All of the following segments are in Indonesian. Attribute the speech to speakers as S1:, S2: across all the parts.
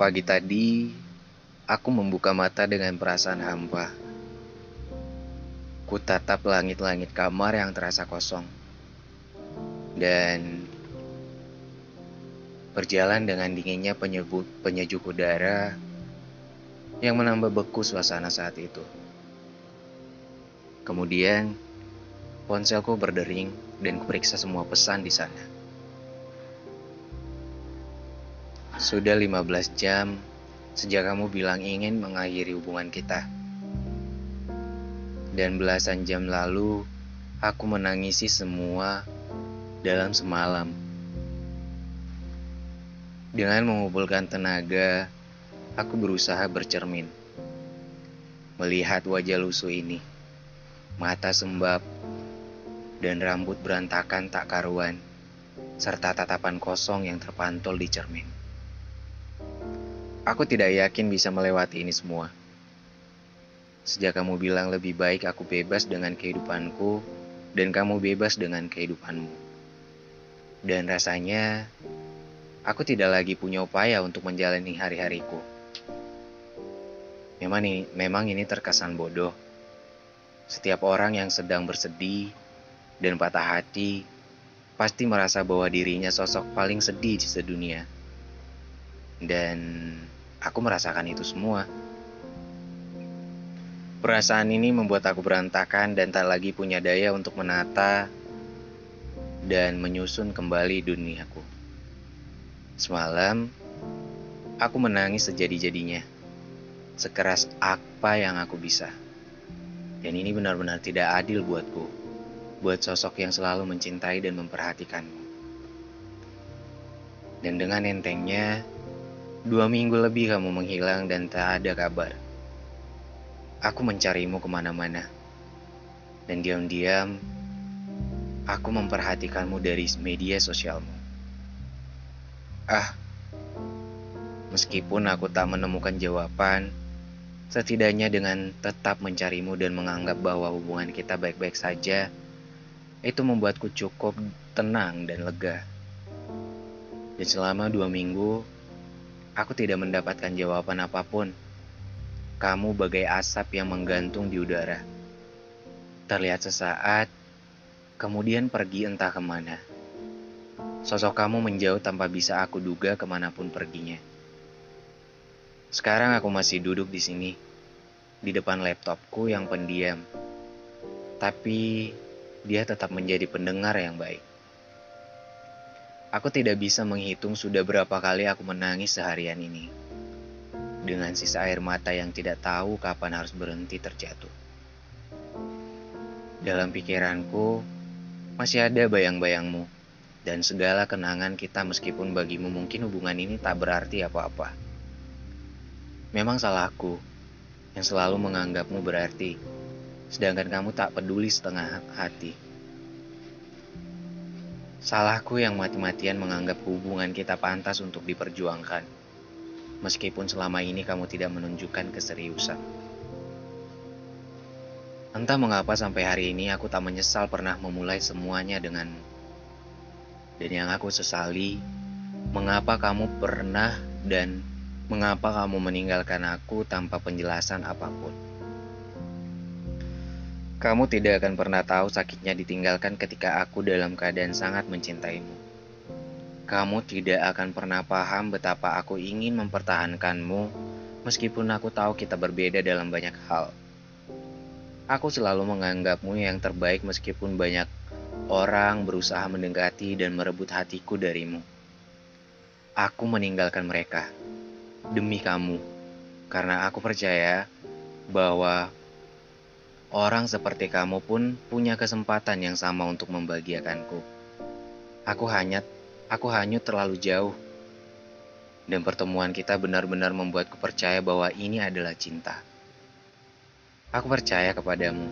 S1: Pagi tadi, aku membuka mata dengan perasaan hampa. Ku tatap langit-langit kamar yang terasa kosong. Dan berjalan dengan dinginnya penyebut, penyejuk udara yang menambah beku suasana saat itu. Kemudian, ponselku berdering dan kuperiksa semua pesan di sana. Sudah 15 jam sejak kamu bilang ingin mengakhiri hubungan kita. Dan belasan jam lalu, aku menangisi semua dalam semalam. Dengan mengumpulkan tenaga, aku berusaha bercermin. Melihat wajah lusuh ini, mata sembab, dan rambut berantakan tak karuan, serta tatapan kosong yang terpantul di cermin. Aku tidak yakin bisa melewati ini semua. Sejak kamu bilang lebih baik aku bebas dengan kehidupanku dan kamu bebas dengan kehidupanmu. Dan rasanya aku tidak lagi punya upaya untuk menjalani hari-hariku. Memang ini, memang ini terkesan bodoh. Setiap orang yang sedang bersedih dan patah hati pasti merasa bahwa dirinya sosok paling sedih di sedunia. Dan aku merasakan itu semua. Perasaan ini membuat aku berantakan dan tak lagi punya daya untuk menata dan menyusun kembali duniaku. Semalam, aku menangis sejadi-jadinya, sekeras apa yang aku bisa. Dan ini benar-benar tidak adil buatku, buat sosok yang selalu mencintai dan memperhatikanmu. Dan dengan entengnya, Dua minggu lebih kamu menghilang dan tak ada kabar. Aku mencarimu ke mana-mana. Dan diam-diam, aku memperhatikanmu dari media sosialmu. Ah, meskipun aku tak menemukan jawaban, setidaknya dengan tetap mencarimu dan menganggap bahwa hubungan kita baik-baik saja, itu membuatku cukup tenang dan lega. Dan selama dua minggu, Aku tidak mendapatkan jawaban apa pun. Kamu bagai asap yang menggantung di udara. Terlihat sesaat, kemudian pergi entah ke mana. Sosok kamu menjauh tanpa bisa aku duga ke mana pun perginya. Sekarang aku masih duduk di sini, di depan laptopku yang pendiam. Tapi dia tetap menjadi pendengar yang baik. Aku tidak bisa menghitung sudah berapa kali aku menangis seharian ini. Dengan sisa air mata yang tidak tahu kapan harus berhenti terjatuh. Dalam pikiranku, masih ada bayang-bayangmu dan segala kenangan kita meskipun bagimu mungkin hubungan ini tak berarti apa-apa. Memang salahku yang selalu menganggapmu berarti, sedangkan kamu tak peduli setengah hati. Salahku yang mati-matian menganggap hubungan kita pantas untuk diperjuangkan. Meskipun selama ini kamu tidak menunjukkan keseriusan. Entah mengapa sampai hari ini aku tak menyesal pernah memulai semuanya denganmu. Dan yang aku sesali, mengapa kamu pernah dan mengapa kamu meninggalkan aku tanpa penjelasan apa pun. Kamu tidak akan pernah tahu sakitnya ditinggalkan ketika aku dalam keadaan sangat mencintaimu. Kamu tidak akan pernah paham betapa aku ingin mempertahankanmu, meskipun aku tahu kita berbeda dalam banyak hal. Aku selalu menganggapmu yang terbaik, meskipun banyak orang berusaha mendekati dan merebut hatiku darimu. Aku meninggalkan mereka demi kamu, karena aku percaya bahwa orang seperti kamu pun punya kesempatan yang sama untuk membahagiakanku. Aku hanya aku hanyut terlalu jauh. Dan pertemuan kita benar-benar membuatku percaya bahwa ini adalah cinta. Aku percaya kepadamu,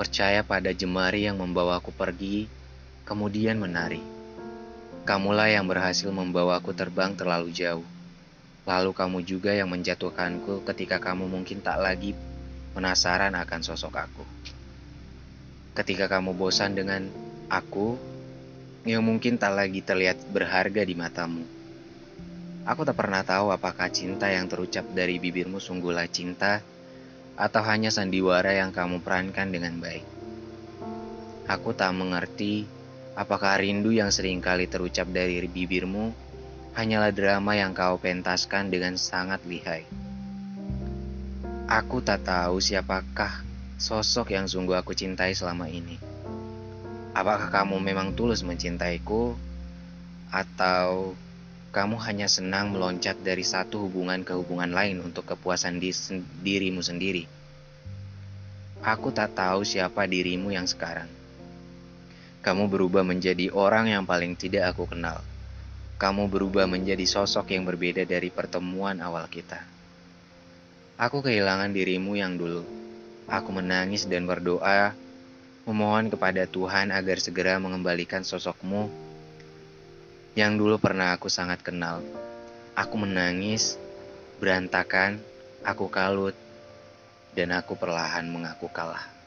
S1: percaya pada jemari yang membawaku pergi, kemudian menari. Kamulah yang berhasil membawaku terbang terlalu jauh. Lalu kamu juga yang menjatuhkanku ketika kamu mungkin tak lagi penasaran akan sosok aku. Ketika kamu bosan dengan aku, yang mungkin tak lagi terlihat berharga di matamu. Aku tak pernah tahu apakah cinta yang terucap dari bibirmu sungguhlah cinta atau hanya sandiwara yang kamu perankan dengan baik. Aku tak mengerti apakah rindu yang sering kali terucap dari bibirmu hanyalah drama yang kau pentaskan dengan sangat lihai. Aku tak tahu siapakah sosok yang sungguh aku cintai selama ini. Apakah kamu memang tulus mencintaiku, atau kamu hanya senang meloncat dari satu hubungan ke hubungan lain untuk kepuasan di dirimu sendiri? Aku tak tahu siapa dirimu yang sekarang. Kamu berubah menjadi orang yang paling tidak aku kenal. Kamu berubah menjadi sosok yang berbeda dari pertemuan awal kita. Aku kehilangan dirimu yang dulu. Aku menangis dan berdoa memohon kepada Tuhan agar segera mengembalikan sosokmu yang dulu pernah aku sangat kenal. Aku menangis, berantakan, aku kalut, dan aku perlahan mengaku kalah.